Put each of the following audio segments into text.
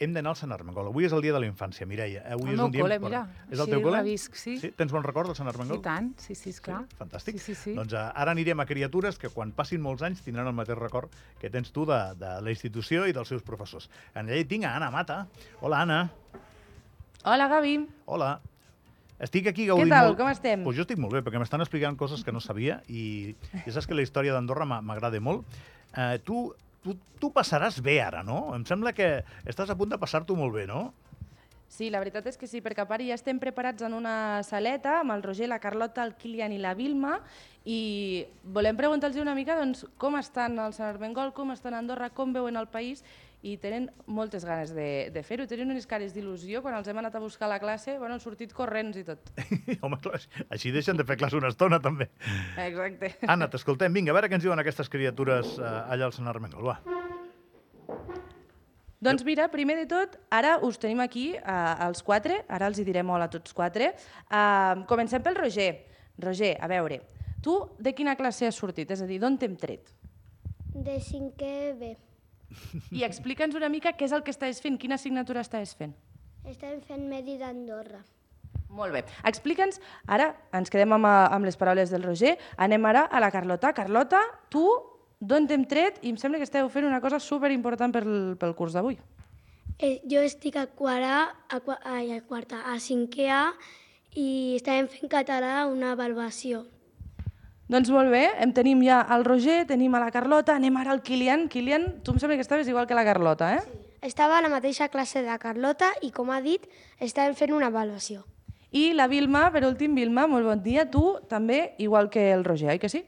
hem d'anar al Sant Armengol. Avui és el dia de la infància, Mireia. Avui El és meu un dia col·le, mira. És el Sí, teu col·le? la visc, sí. sí. Tens bon record del Sant Armengol? I tant, sí, sí, esclar. Sí, fantàstic. Sí, sí, sí. Doncs uh, ara anirem a criatures que quan passin molts anys tindran el mateix record que tens tu de, de la institució i dels seus professors. En allà hi tinc a Anna Mata. Hola, Anna. Hola, Gavi. Hola. Estic aquí Què gaudint tal? molt... Com estem? Pues jo estic molt bé, perquè m'estan explicant coses que no sabia i ja saps que la història d'Andorra m'a- m'agrada molt. Uh, tu, tu, tu passaràs bé ara, no? Em sembla que estàs a punt de passar-t'ho molt bé, no? Sí, la veritat és que sí, perquè a part ja estem preparats en una saleta amb el Roger, la Carlota, el Kilian i la Vilma i volem preguntar-los una mica doncs, com estan al Sant Armengol, com estan Andorra, com veuen el país i tenen moltes ganes de, de fer-ho. Tenen unes cares d'il·lusió. Quan els hem anat a buscar a la classe, bueno, han sortit corrents i tot. Home, clar, així deixen de fer classe una estona, també. Exacte. Anna, t'escoltem. Vinga, a veure què ens diuen aquestes criatures uh, allà al Sant Armengol. Va. Doncs mira, primer de tot, ara us tenim aquí, eh, els quatre, ara els hi direm hola a tots quatre. Uh, comencem pel Roger. Roger, a veure, tu de quina classe has sortit? És a dir, d'on t'hem tret? De cinquè B. I explica'ns una mica què és el que estàs fent, quina assignatura estàs fent. Estem fent medi d'Andorra. Molt bé. Explica'ns, ara ens quedem amb, eh, amb les paraules del Roger, anem ara a la Carlota. Carlota, tu d'on t'hem tret? I em sembla que esteu fent una cosa superimportant pel, pel curs d'avui. Eh, jo estic a, quarà, a, ai, a quarta, a cinquè A i estàvem fent català una avaluació. Doncs molt bé, em tenim ja el Roger, tenim a la Carlota, anem ara al Kilian. Kilian, tu em sembla que estaves igual que la Carlota, eh? Sí. Estava a la mateixa classe de Carlota i, com ha dit, estàvem fent una avaluació. I la Vilma, per últim, Vilma, molt bon dia. Tu també, igual que el Roger, oi que sí?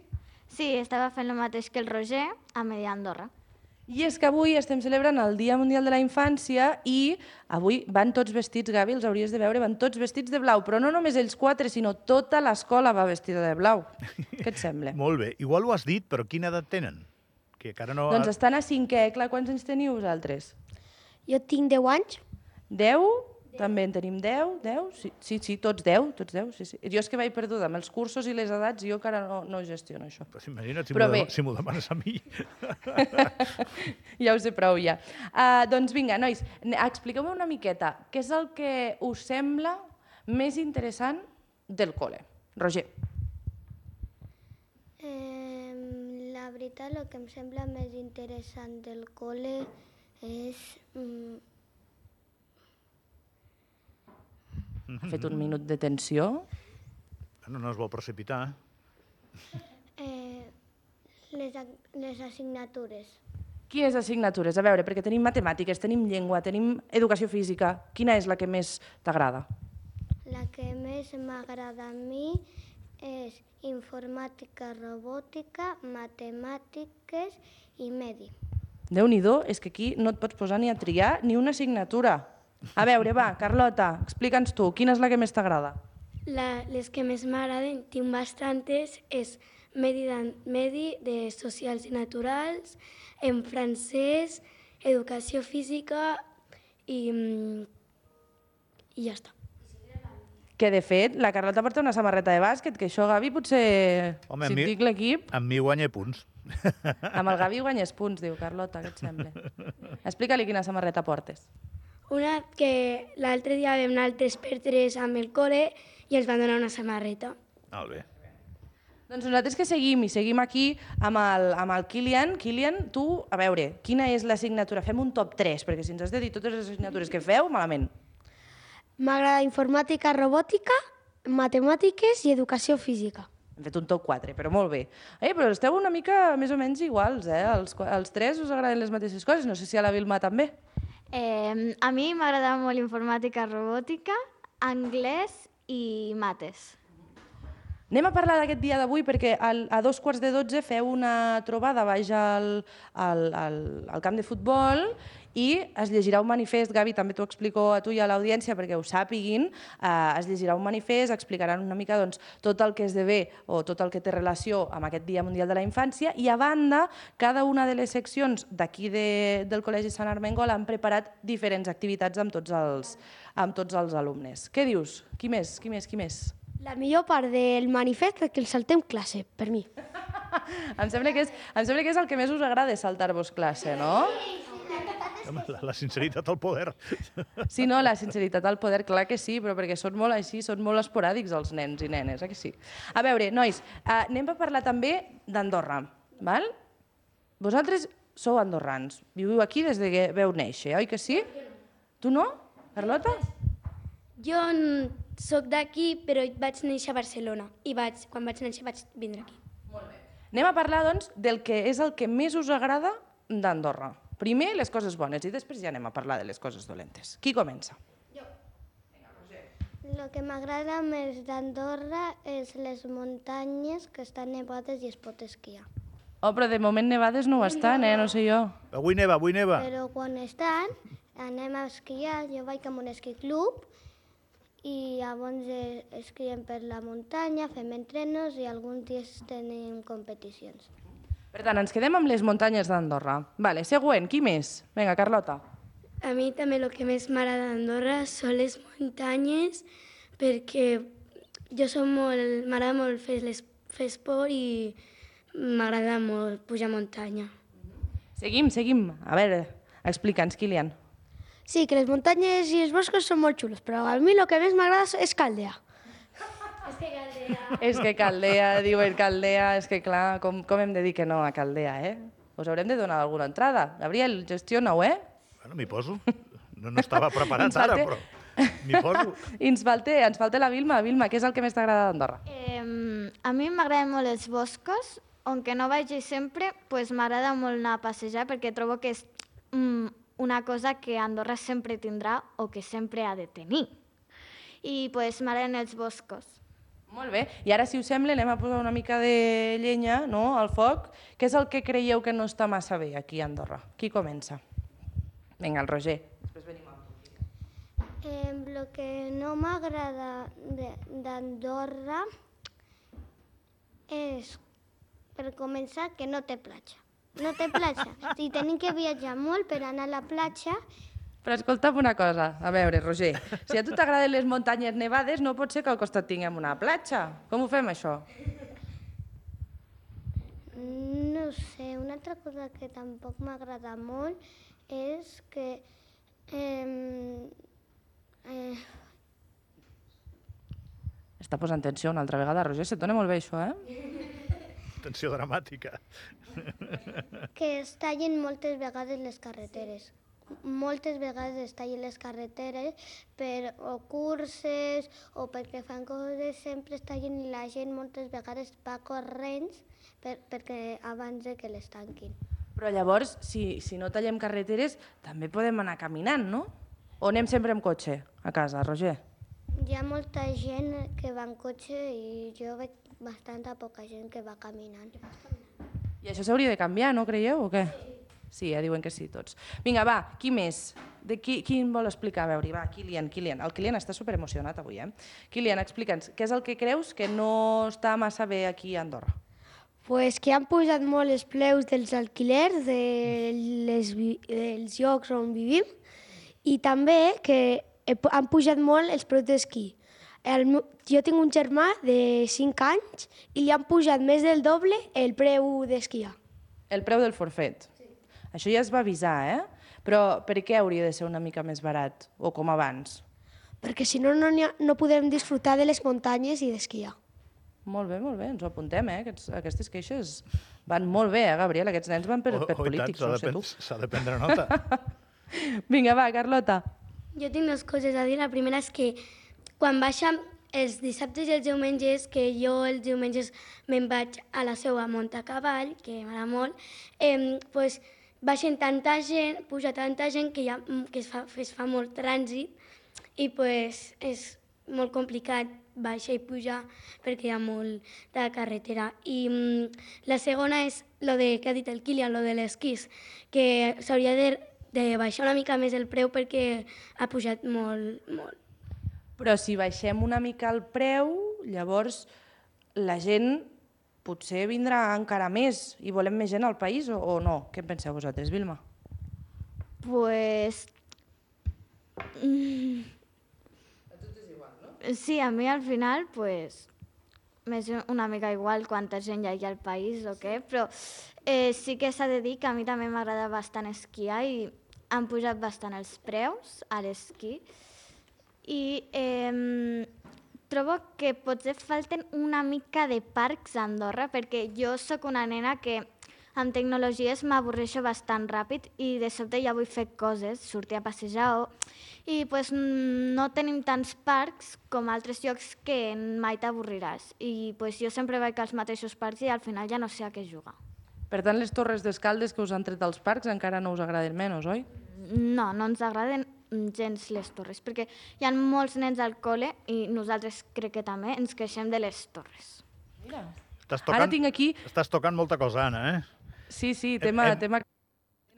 Sí, estava fent el mateix que el Roger a Medi Andorra. I és que avui estem celebrant el Dia Mundial de la Infància i avui van tots vestits, Gavi, els hauries de veure, van tots vestits de blau, però no només ells quatre, sinó tota l'escola va vestida de blau. Què et sembla? Molt bé. Igual ho has dit, però quina edat tenen? Que encara no... Doncs estan a cinquè, clar, quants anys teniu vosaltres? Jo tinc 10 anys. 10? També en tenim 10? 10? Sí, sí, sí, tots 10, tots 10, sí, sí. Jo és que vaig perduda amb els cursos i les edats, jo encara no, no gestiono això. Pues imagina't si Però m'ho bé. de- si demanes a mi. ja ho sé prou, ja. Uh, doncs vinga, nois, expliqueu-me una miqueta què és el que us sembla més interessant del col·le. Roger. Eh, la veritat, el que em sembla més interessant del col·le és... Mm, Ha fet un minut de tensió. No, no es vol precipitar. eh, les, les assignatures. Quines assignatures? A veure, perquè tenim matemàtiques, tenim llengua, tenim educació física. Quina és la que més t'agrada? La que més m'agrada a mi és informàtica, robòtica, matemàtiques i medi. déu nhi és que aquí no et pots posar ni a triar ni una assignatura. A veure, va, Carlota, explica'ns tu, quina és la que més t'agrada? La, les que més m'agraden, tinc bastantes, és medi de, medi de socials i naturals, en francès, educació física i, mm, i ja està. Que, de fet, la Carlota porta una samarreta de bàsquet, que això, Gavi, potser, Home, si a mi- et dic l'equip, Amb mi guanya punts. amb el Gavi guanyes punts, diu Carlota, què et sembla? Explica-li quina samarreta portes. Una que l'altre dia vam anar al 3x3 amb el col·le i ens van donar una samarreta. Molt bé. Doncs nosaltres que seguim, i seguim aquí amb el, amb el Kilian. Kilian, tu, a veure, quina és l'assignatura? Fem un top 3, perquè si ens has de dir totes les assignatures que feu, malament. M'agrada informàtica, robòtica, matemàtiques i educació física. Hem fet un top 4, però molt bé. Eh, però esteu una mica més o menys iguals, eh? Els, els tres us agraden les mateixes coses. No sé si a la Vilma també. Eh, a mi m'agrada molt informàtica, robòtica, anglès i mates. Anem a parlar d'aquest dia d'avui perquè al, a dos quarts de dotze feu una trobada baix al, al, al, al camp de futbol i es llegirà un manifest, Gavi, també t'ho explico a tu i a l'audiència perquè ho sàpiguin, eh, es llegirà un manifest, explicaran una mica doncs, tot el que esdevé o tot el que té relació amb aquest Dia Mundial de la Infància i a banda, cada una de les seccions d'aquí de, del Col·legi Sant Armengol han preparat diferents activitats amb tots els, amb tots els alumnes. Què dius? Qui més? Qui més? Qui més? La millor part del manifest és que el saltem classe, per mi. em, sembla que és, em sembla que és el que més us agrada saltar-vos classe, no? La, la sinceritat al poder. Sí, no, la sinceritat al poder, clar que sí, però perquè són molt així, són molt esporàdics els nens i nenes, eh que sí? A veure, nois, eh, anem a parlar també d'Andorra, val? Vosaltres sou andorrans, viviu aquí des de que veu néixer, oi que sí? Tu no, Carlota? Jo sóc d'aquí, però vaig néixer a Barcelona i vaig, quan vaig néixer vaig vindre aquí. Anem a parlar, doncs, del que és el que més us agrada d'Andorra. Primer, les coses bones, i després ja anem a parlar de les coses dolentes. Qui comença? El que m'agrada més d'Andorra és les muntanyes que estan nevades i es pot esquiar. Oh, però de moment nevades no ho estan, eh? No sé jo. Avui neva, avui neva. Però quan estan, anem a esquiar, jo vaig amb un esquí club i llavors esquiem per la muntanya, fem entrenos i alguns dies tenim competicions. Per tant, ens quedem amb les muntanyes d'Andorra. Vale, següent, qui més? Vinga, Carlota. A mi també el que més m'agrada d'Andorra són les muntanyes perquè jo som molt, m'agrada molt fer, les, fer esport i m'agrada molt pujar muntanya. Seguim, seguim. A veure, explica'ns, Kilian. Sí, que les muntanyes i els boscos són molt xulos, però a mi el que més m'agrada és Caldea. És que Caldea, diuen Caldea, és que clar, com, com hem de dir que no a Caldea, eh? Us haurem de donar alguna entrada. Gabriel, gestiona-ho, eh? Bueno, m'hi poso. No, no estava preparat ara, però m'hi poso. Ens falta, ens falta la Vilma. Vilma, què és el que més t'agrada d'Andorra? Eh, a mi m'agraden molt els boscos, on que no vagi sempre, pues m'agrada molt anar a passejar perquè trobo que és mm, una cosa que Andorra sempre tindrà o que sempre ha de tenir. I pues m'agraden els boscos. Molt bé. I ara, si us sembla, anem a posar una mica de llenya no, al foc. Què és el que creieu que no està massa bé aquí a Andorra? Qui comença? Vinga, el Roger. Després venim amb tu. Eh, el que no m'agrada de- d'Andorra és, per començar, que no té platja. No té platja. Si tenim que viatjar molt per anar a la platja, Però escolta'm una cosa, a veure, Roger, si a tu t'agraden les muntanyes nevades, no pot ser que al costat tinguem una platja. Com ho fem, això? no sé, una altra cosa que tampoc m'agrada molt és que eh, eh, Està posant tensió una altra vegada, Roger, se't dona molt bé això, eh? Tensió dramàtica. que es tallin moltes vegades les carreteres. Moltes vegades es tallen les carreteres per o curses o perquè fan coses, sempre es tallen i la gent moltes vegades va corrents per, perquè abans de que les tanquin. Però llavors, si, si no tallem carreteres, també podem anar caminant, no? O anem sempre amb cotxe a casa, Roger? Hi ha molta gent que va en cotxe i jo veig bastanta poca gent que va caminant. I això s'hauria de canviar, no creieu, o què? Sí, ja diuen que sí, tots. Vinga, va, qui més? De qui, qui en vol explicar? A veure, va, Kilian, Kilian. El Kilian està superemocionat avui, eh? Kilian, explica'ns, què és el que creus que no està massa bé aquí a Andorra? Pues que han pujat molt els preus dels alquilers de les, dels llocs on vivim i també que han pujat molt els preus d'esquí. El meu, jo tinc un germà de 5 anys i li han pujat més del doble el preu d'esquiar. El preu del forfet. Sí. Això ja es va avisar, eh? Però per què hauria de ser una mica més barat? O com abans? Perquè si no, no, ha- no podem disfrutar de les muntanyes i d'esquiar. Molt bé, molt bé, ens ho apuntem, eh? Aquests, aquestes queixes van molt bé, eh, Gabriel? Aquests nens van per, Oh, per oh, tant, polítics, no sé tu. s'ha de prendre nota. Vinga, va, Carlota. Jo tinc dues coses a dir. La primera és que quan baixa els dissabtes i els diumenges, que jo els diumenges me'n vaig a la seu a muntar a cavall, que m'agrada molt, eh, pues, baixen tanta gent, puja tanta gent que, ja, que es, fa, es fa molt trànsit i pues, és molt complicat baixar i pujar perquè hi ha molt de carretera. I mm, la segona és lo de, que ha dit el Kilian, lo de l'esquís, que s'hauria de, de baixar una mica més el preu perquè ha pujat molt, molt. Però si baixem una mica el preu, llavors la gent potser vindrà encara més i volem més gent al país o, o no? Què en penseu vosaltres, Vilma? Pues... Mm. Sí, a mi al final, pues, m'és una mica igual quanta gent hi ha al país o què, però eh, sí que s'ha de dir que a mi també m'agrada bastant esquiar i han pujat bastant els preus a l'esquí i eh, trobo que potser falten una mica de parcs a Andorra perquè jo sóc una nena que amb tecnologies m'avorreixo bastant ràpid i de sobte ja vull fer coses, sortir a passejar o... i pues, no tenim tants parcs com altres llocs que mai t'avorriràs i pues, jo sempre vaig als mateixos parcs i al final ja no sé a què jugar. Per tant, les torres d'escaldes que us han tret dels parcs encara no us agraden menys, oi? No, no ens agraden gens les torres, perquè hi ha molts nens al col·le i nosaltres crec que també ens queixem de les torres. Estàs Ara tocant, tinc aquí... estàs tocant molta cosa, Anna, eh? Sí, sí, tema... Hem- tema...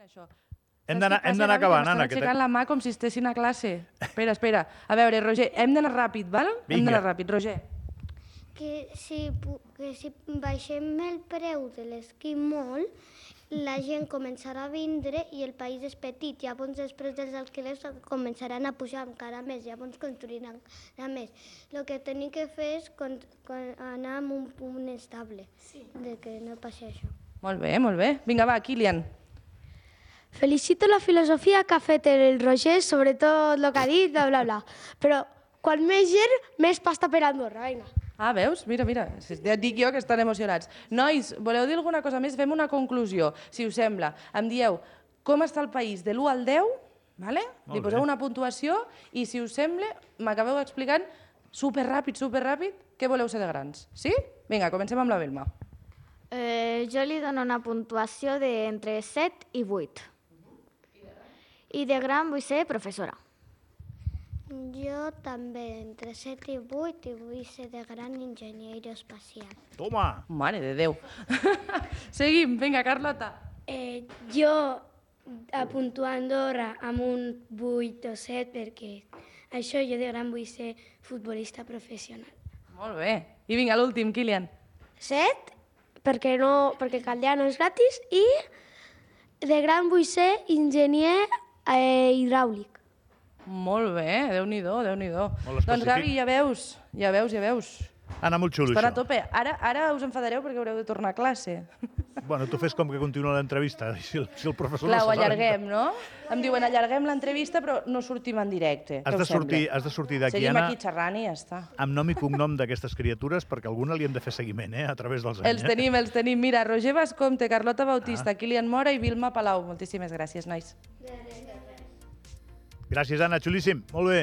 Això. Hem d'anar hem d'anar acabant, Anna. Que aixecant la mà com si estessin a classe. Espera, espera. A veure, Roger, hem d'anar ràpid, val? Hem Vinga. d'anar ràpid, Roger. Que si, que si baixem el preu de l'esquí molt, la gent començarà a vindre i el país és petit. Llavors els preus dels alquilers començaran a pujar encara més, llavors construiran encara més. El que tenim que fer és con, con, anar a un punt estable, sí. de que no passi això. Molt bé, molt bé. Vinga, va, Kilian. Felicito la filosofia que ha fet el Roger, sobretot el que ha dit, bla, bla, bla. Però quan més gent, més pasta per Andorra, vinga. Ah, veus? Mira, mira, si ja et dic jo que estan emocionats. Nois, voleu dir alguna cosa més? Fem una conclusió, si us sembla. Em dieu com està el país de l'1 al 10, vale? Molt li poseu bé. una puntuació i, si us sembla, m'acabeu explicant superràpid, superràpid, què voleu ser de grans. Sí? Vinga, comencem amb la Vilma. Eh, jo li dono una puntuació d'entre 7 i 8. I de gran vull ser professora. Jo també, entre 7 i 8, i vull ser de gran enginyer aeroespacial. Toma! Mare de Déu. Seguim, vinga, Carlota. Eh, jo apunto a Andorra amb un 8 o 7 perquè això jo de gran vull ser futbolista professional. Molt bé. I vinga, l'últim, Kilian. Set, perquè, no, perquè Caldeà no és gratis, i de gran vull ser enginyer eh, hidràulic. Molt bé, Déu-n'hi-do, déu nhi déu Molt Doncs. Gavi, ja veus, ja veus, ja veus. Anna, molt xulo, Estan a això. tope. Ara, ara us enfadareu perquè haureu de tornar a classe. Bueno, tu fes com que continua l'entrevista. Si, el- si el professor Clar, no ho allarguem, no? Em diuen, allarguem l'entrevista, però no sortim en directe. Has de sortir, has de sortir d'aquí, Seguim Anna, aquí xerrant i ja està. amb nom i cognom d'aquestes criatures, perquè alguna li hem de fer seguiment, eh, a través dels anys. Els eh? tenim, els tenim. Mira, Roger Bascomte, Carlota Bautista, Ah. Kilian Mora i Vilma Palau. Moltíssimes gràcies, nois. Gràcies, Anna, xulíssim. Molt bé.